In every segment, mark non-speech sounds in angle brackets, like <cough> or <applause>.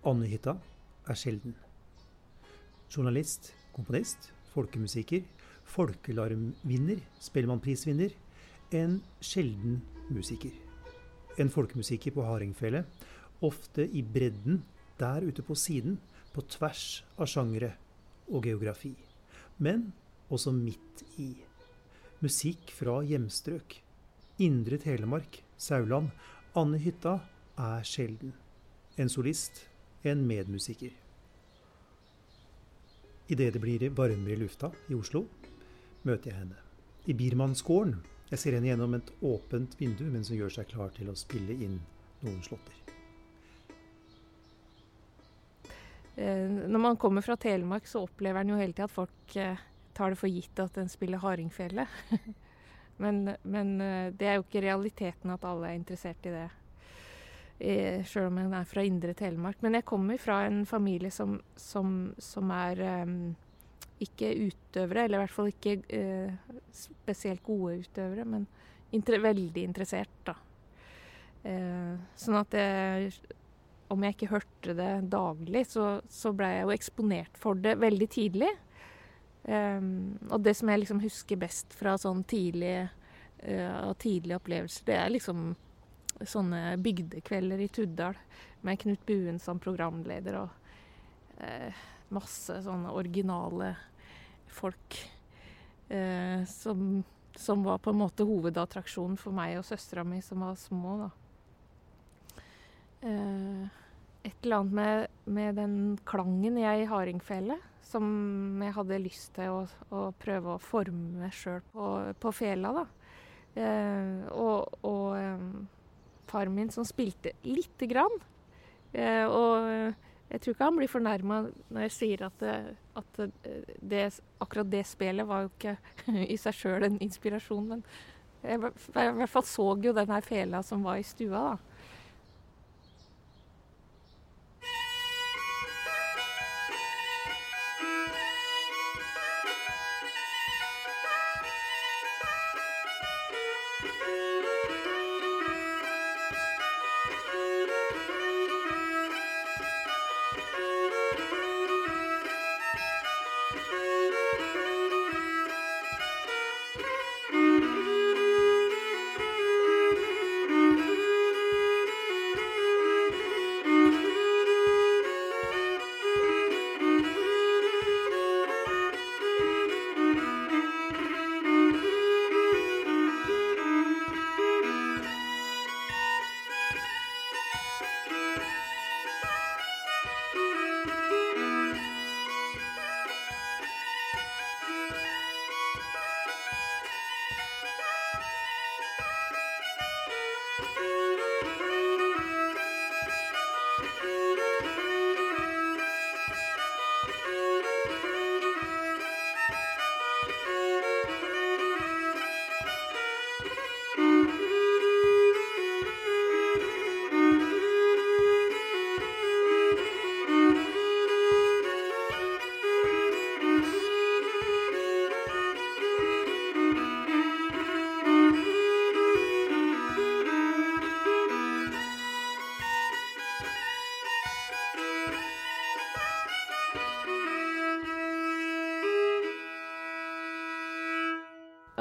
Annehytta er sjelden. Journalist, komponist, folkemusiker, folkelarmvinner, Spellemannprisvinner. En sjelden musiker. En folkemusiker på hardingfele, ofte i bredden, der ute på siden, på tvers av sjangere og geografi. Men også midt i. Musikk fra hjemstrøk. Indre Telemark, Sauland. Anne Hytta er sjelden. En solist, en medmusiker. Idet det blir varmere i lufta i Oslo, møter jeg henne. I Biermannsgården. Jeg ser henne gjennom et åpent vindu mens hun gjør seg klar til å spille inn noen slåtter. Eh, når man kommer fra Telemark, så opplever en jo hele tida at folk eh, tar det for gitt at en spiller hardingfele. <laughs> men, men eh, det er jo ikke realiteten at alle er interessert i det. Sjøl om jeg er fra indre Telemark. Men jeg kommer fra en familie som, som, som er um, ikke utøvere, eller i hvert fall ikke uh, spesielt gode utøvere, men inter veldig interessert, da. Uh, sånn at jeg om jeg ikke hørte det daglig, så, så ble jeg jo eksponert for det veldig tidlig. Um, og det som jeg liksom husker best fra sånn tidlig, uh, tidlige opplevelser, det er liksom sånne bygdekvelder i Tuddal med Knut Buen som programleder og eh, masse sånne originale folk eh, som, som, var på en måte hovedattraksjonen for meg og søstera mi som var små, da. Eh, et eller annet med, med, den klangen jeg i hardingfele som jeg hadde lyst til å, å prøve å forme sjøl på, på, fela. da. Eh, og, og eh, far min som spilte lite grann. Eh, og jeg tror ikke han blir fornærma når jeg sier at, at det, akkurat det spillet var jo ikke <laughs> i seg sjøl en inspirasjon, men jeg i hvert fall så jo den her fela som var i stua. da. thank you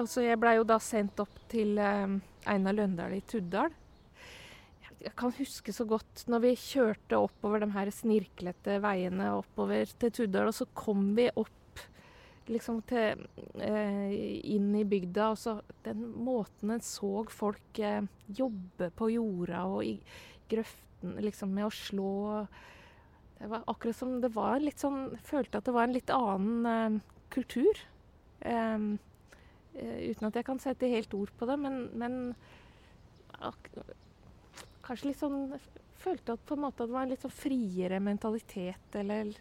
Altså, jeg blei jo da sendt opp til eh, Einar Løndal i Tuddal. Jeg kan huske så godt når vi kjørte oppover de her snirklete veiene oppover til Tuddal, og så kom vi opp liksom til eh, inn i bygda, og så den måten en så folk eh, jobbe på jorda og i grøften, liksom med å slå Det var akkurat som det var litt sånn Følte at det var en litt annen eh, kultur. Uh, uten at jeg kan sette helt ord på det, men, men kanskje litt sånn Følte at på en måte det var en litt sånn friere mentalitet, eller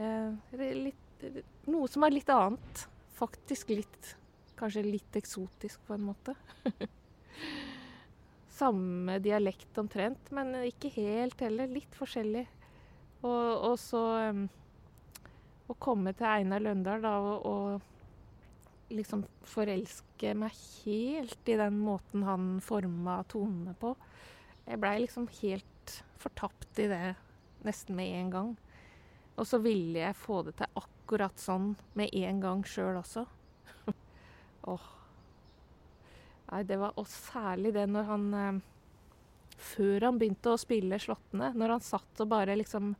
eh, litt, Noe som er litt annet. Faktisk litt Kanskje litt eksotisk, på en måte. <laughs> Samme dialekt omtrent, men ikke helt heller. Litt forskjellig. Og, og så Å komme til Einar Løndal da og, og liksom forelske meg helt i den måten han forma tonene på. Jeg blei liksom helt fortapt i det nesten med en gang. Og så ville jeg få det til akkurat sånn med en gang sjøl også. <laughs> Åh. Nei, det var Og særlig det når han eh, Før han begynte å spille slåttene, når han satt og bare liksom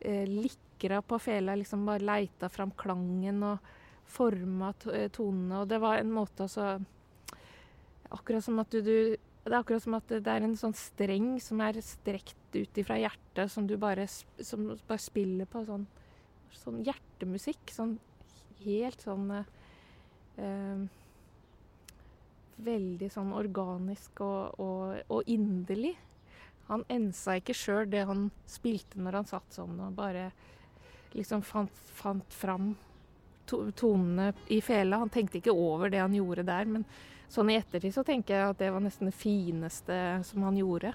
eh, likra på fela, liksom bare leita fram klangen og forma eh, tonene, og det var en måte altså Akkurat som at du, du det er akkurat som at det er en sånn streng som er strekt ut ifra hjertet, som du bare, som bare spiller på sånn, sånn hjertemusikk. Sånn helt sånn eh, Veldig sånn organisk og, og, og inderlig. Han ensa ikke sjøl det han spilte når han satt sånn, og bare liksom fant, fant fram to, tonene i fela. Han tenkte ikke over det han gjorde der, men Sånn i ettertid så tenker jeg at det var nesten det fineste som han gjorde.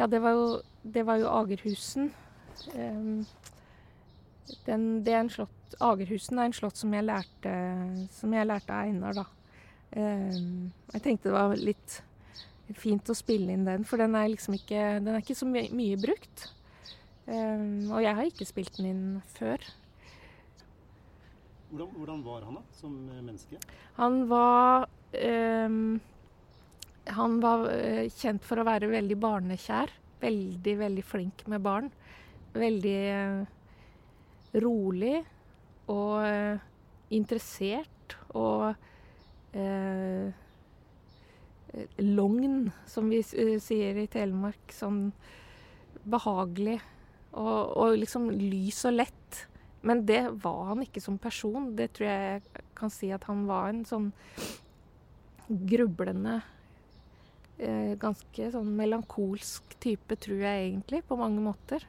Ja, det var jo, det var jo Agerhusen. Um, den, det er en slott, Agerhusen er en slott som jeg lærte, som jeg lærte av Einar, da. Um, jeg tenkte det var litt fint å spille inn den, for den er liksom ikke, den er ikke så my mye brukt. Um, og jeg har ikke spilt den inn før. Hvordan, hvordan var han da, som menneske? Han var um, han var eh, kjent for å være veldig barnekjær. Veldig, veldig flink med barn. Veldig eh, rolig og eh, interessert og eh, Logn, som vi sier i Telemark. Sånn behagelig og, og, liksom lys og lett. Men det var han ikke som person. Det tror jeg jeg kan si at han var en sånn grublende ganske sånn melankolsk type, tror jeg egentlig, på mange måter.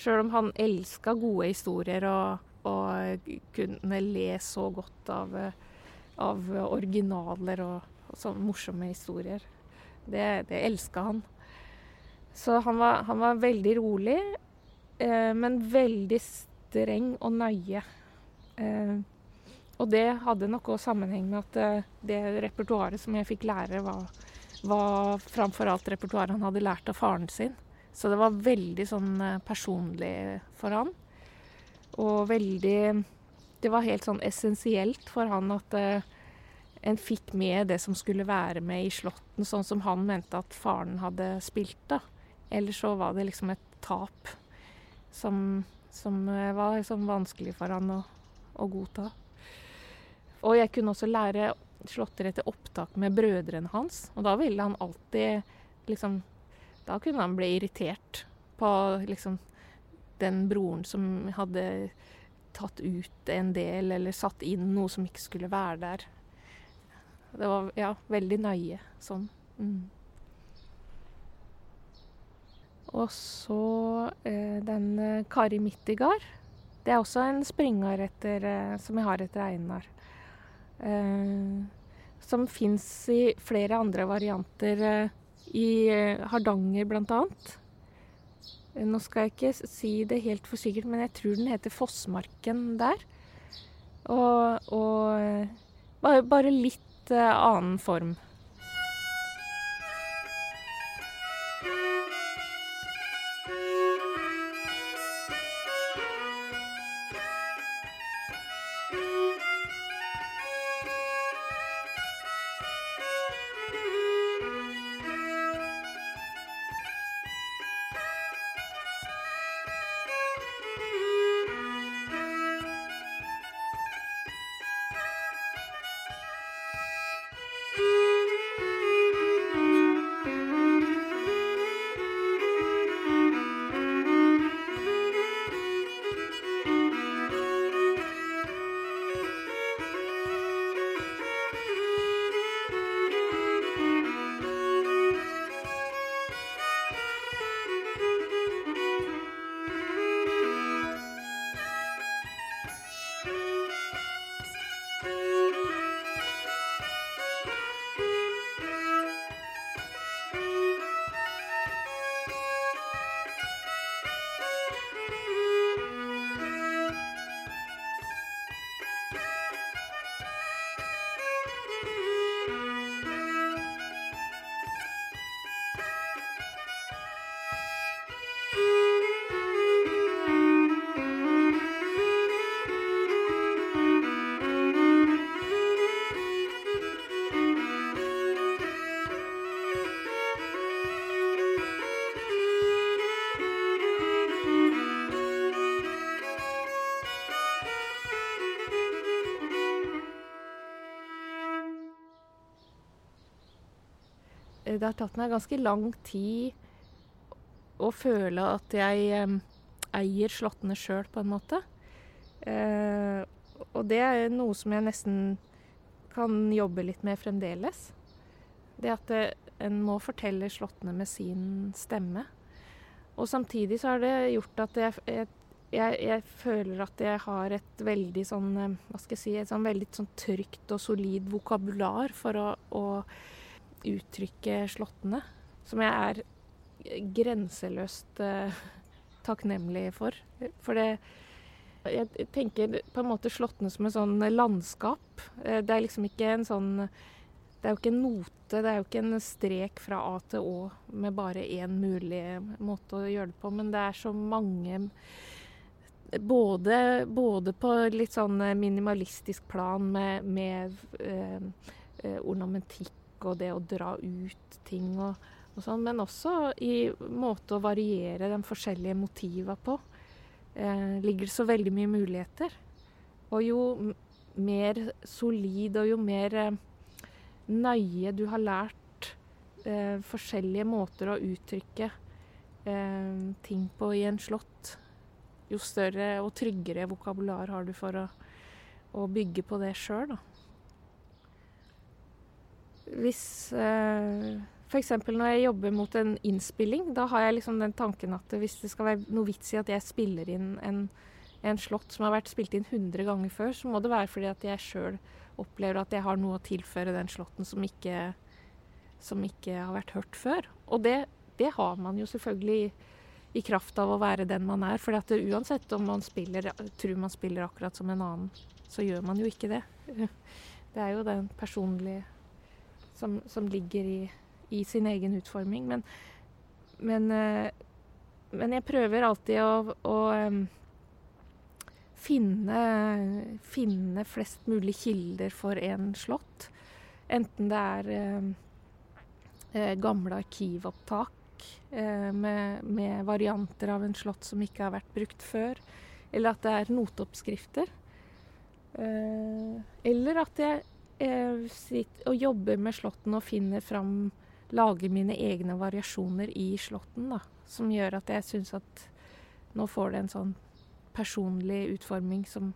Sjøl om han elska gode historier og, og, kunne le så godt av, av originaler og, og sånne morsomme historier. Det, det elska han. Så han var, han var veldig rolig, eh, men veldig streng og nøye. Eh, og det hadde nok òg sammenheng med at eh, det repertoaret som jeg fikk lære, var, var framfor alt repertoaret han hadde lært av faren sin. Så det var veldig sånn eh, personlig for han. Og veldig Det var helt sånn essensielt for han at eh, en fikk med det som skulle være med i Slåtten, sånn som han mente at faren hadde spilt. da. Ellers så var det liksom et tap som, som eh, var liksom vanskelig for han å, å godta. Og jeg kunne også lære slåtter etter opptak med brødrene hans. Og da ville han alltid liksom Da kunne han bli irritert på liksom den broren som hadde tatt ut en del eller satt inn noe som ikke skulle være der. Det var ja, veldig nøye sånn. Mm. Og så eh, den eh, Kari Mittigard. Det er også en springer etter, eh, som jeg har etter Einar. Eh, som fins i flere andre varianter. Eh, I eh, Hardanger bl.a. Nå skal jeg ikke si det helt for sikkert, men jeg tror den heter Fossmarken der. Og, og bare, bare litt annen form. Det har tatt meg ganske lang tid å føle at jeg eh, eier slåttene sjøl, på en måte. Eh, og det er noe som jeg nesten kan jobbe litt med fremdeles. Det at det, en må fortelle slåttene med sin stemme. Og samtidig så har det gjort at jeg, jeg, jeg føler at jeg har et veldig sånn Hva skal jeg si Et sånn veldig sånn trygt og solid vokabular for å, å uttrykke slåttene. Som jeg er grenseløst uh, takknemlig for. For det Jeg tenker på en måte slåttene som et sånn landskap. Eh, det er liksom ikke en sånn Det er jo ikke en note, det er jo ikke en strek fra A til Å med bare én mulig måte å gjøre det på, men det er så mange både, både på litt sånn minimalistisk plan med, med eh, eh og det å dra ut ting og, og sånn, men også i måte å variere de forskjellige motiva på. Eh, ligger det så veldig mye muligheter. Og jo mer solid og jo mer eh, nøye du har lært eh, forskjellige måter å uttrykke eh, ting på i en slott, jo større og tryggere vokabular har du for å, å bygge på det sjøl, da. Hvis eh, F.eks. når jeg jobber mot en innspilling, da har jeg liksom den tanken at hvis det skal være noe vits i at jeg spiller inn en, en slått som har vært spilt inn 100 ganger før, så må det være fordi at jeg sjøl opplever at jeg har noe å tilføre den slåtten som ikke, som ikke har vært hørt før. Og det det har man jo selvfølgelig i, i kraft av å være den man er. For uansett om man spiller, tror man spiller akkurat som en annen, så gjør man jo ikke det. <laughs> Det er jo den personlige som, som ligger i, i, sin egen utforming. Men, men, eh, men jeg prøver alltid å, å finne, finne, flest mulig kilder for en slott. Enten det er eh, gamle arkivopptak eh, med, med, varianter av en slott som ikke har vært brukt før, eller at det er noteoppskrifter. Eller at jeg sitter og jobber med slåtten og finner fram Lager mine egne variasjoner i slåtten, da. Som gjør at jeg syns at nå får det en sånn personlig utforming som,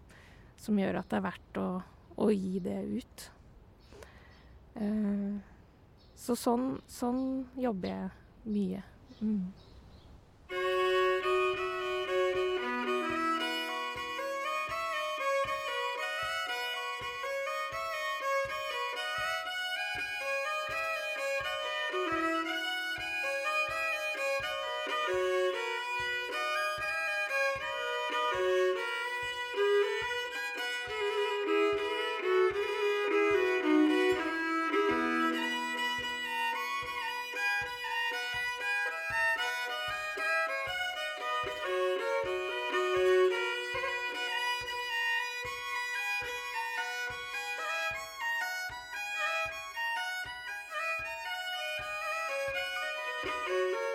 som gjør at det er verdt å, å gi det ut. Uh, så sånn, sånn, jobber jeg mye. Mm. Thank you.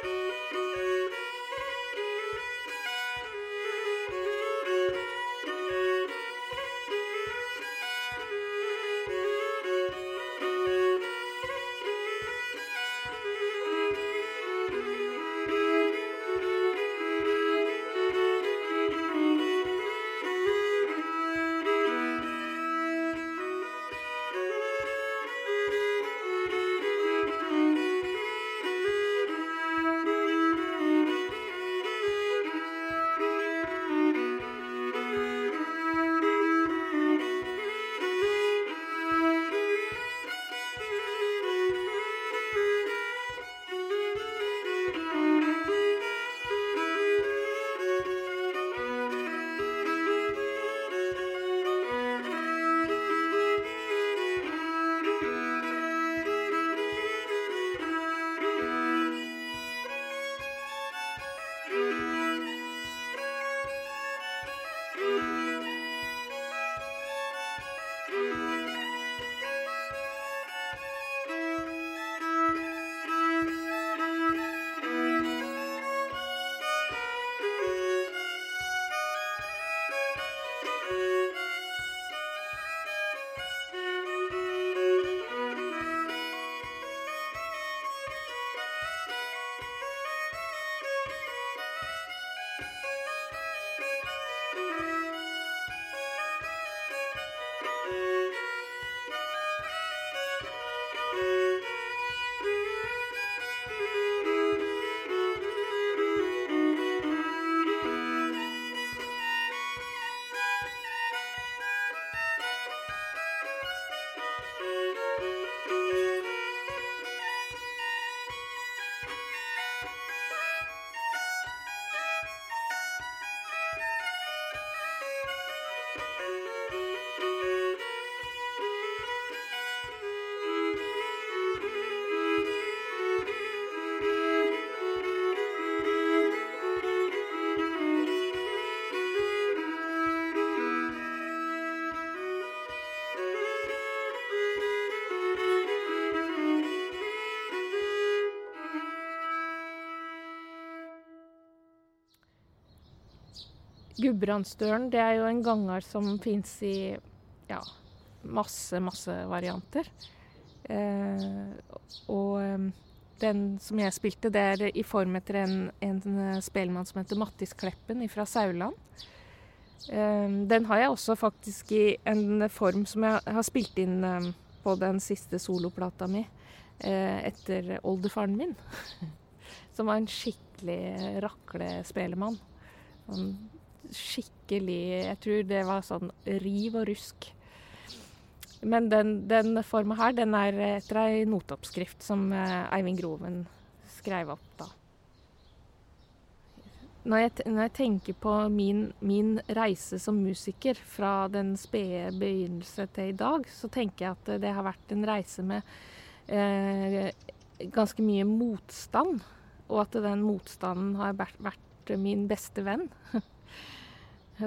Gudbrandsdølen det er jo en ganger som fins i ja, masse, masse varianter. Eh, og eh, den som jeg spilte, det er i form etter en, en spelmann som heter Mattis Kleppen fra Sauland. Eh, den har jeg også faktisk i en form som jeg har spilt inn eh, på den siste soloplata mi eh, etter oldefaren min. <laughs> som var en skikkelig raklespelemann. Sånn skikkelig Jeg tror det var sånn riv og rusk. Men den, den forma her, den er etter ei noteoppskrift som eh, Eivind Groven skrev opp da. når jeg, når jeg, tenker på min, min, reise som musiker fra den spede begynnelse til i dag, så tenker jeg at det har vært en reise med eh, ganske mye motstand. Og at den motstanden har vært, min beste venn. <laughs>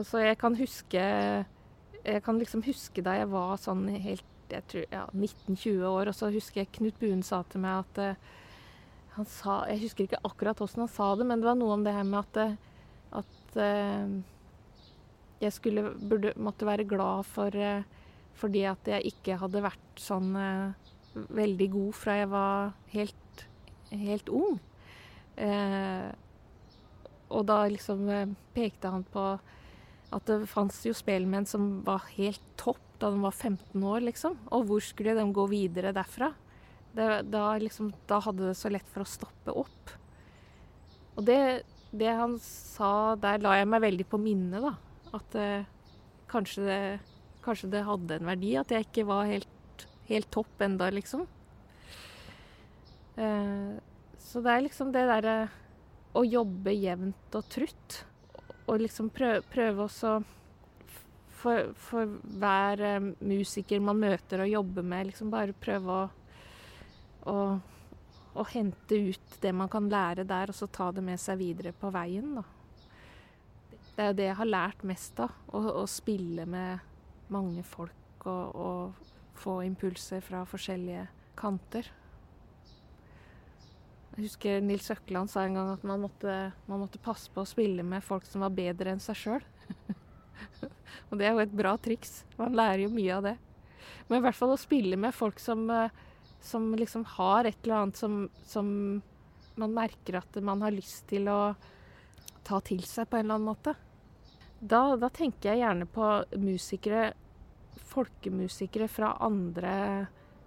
så jeg kan huske Jeg kan liksom huske da jeg var sånn helt jeg tror, ja, 19-20 år, og så husker jeg Knut Buen sa til meg at uh, han sa Jeg husker ikke akkurat hvordan han sa det, men det var noe om det her med at, at uh, jeg skulle burde, måtte være glad for uh, fordi at jeg ikke hadde vært sånn veldig god fra jeg var helt, helt ung. og da liksom pekte han på at det fantes jo spelmenn som var helt topp da de var 15 år, liksom. Og hvor skulle de gå videre derfra? Det, da, liksom, da, hadde det så lett for å stoppe opp. Og det, det, han sa der, la jeg meg veldig på minne, da. At eh, kanskje, det, kanskje, det, hadde en verdi at jeg ikke var helt, helt topp enda, liksom. Eh, så det er liksom det derre å jobbe jevnt og trutt. Og liksom prøve, prøve også for, for, hver eh, musiker man møter og jobber med, liksom bare prøve å å, å, hente ut det man kan lære der, og så ta det med seg videre på veien. Da. Det er jo det jeg har lært mest av. Å, å spille med mange folk og, og, få impulser fra forskjellige kanter. Jeg husker Nils Økland sa en gang at man måtte, man måtte passe på å spille med folk som var bedre enn seg sjøl. <laughs> og det er jo et bra triks. Man lærer jo mye av det. Men i hvert fall å spille med folk som uh, som liksom har et eller annet som, som man merker at man har lyst til å ta til seg på en eller annen måte. Da, da tenker jeg gjerne på musikere, folkemusikere fra andre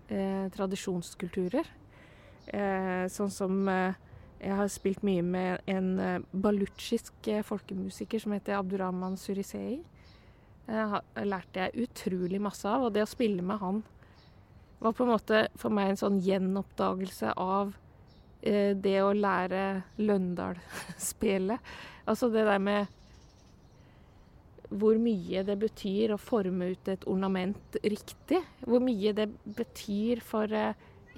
eh, tradisjonskulturer. Eh, sånn som eh, Jeg har spilt mye med en eh, balutsjisk folkemusiker som heter Abdurrahman Surisei. Lærte jeg utrolig masse av, og det å spille med han var på en måte for meg en sånn gjenoppdagelse av det å lære Løndal-spelet. Altså det der med hvor mye det betyr å forme ut et ornament riktig. Hvor mye det betyr for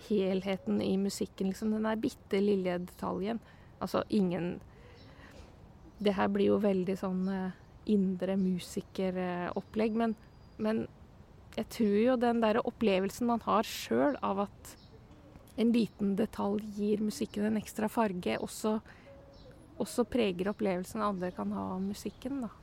helheten i musikken. Liksom den der bitte lille detaljen. Altså ingen Det her blir jo veldig sånn eh, indre musikeropplegg, men, men jeg tror jo den der opplevelsen man har sjøl av at en liten detalj gir musikken en ekstra farge, også, også preger opplevelsen andre kan ha av musikken. da.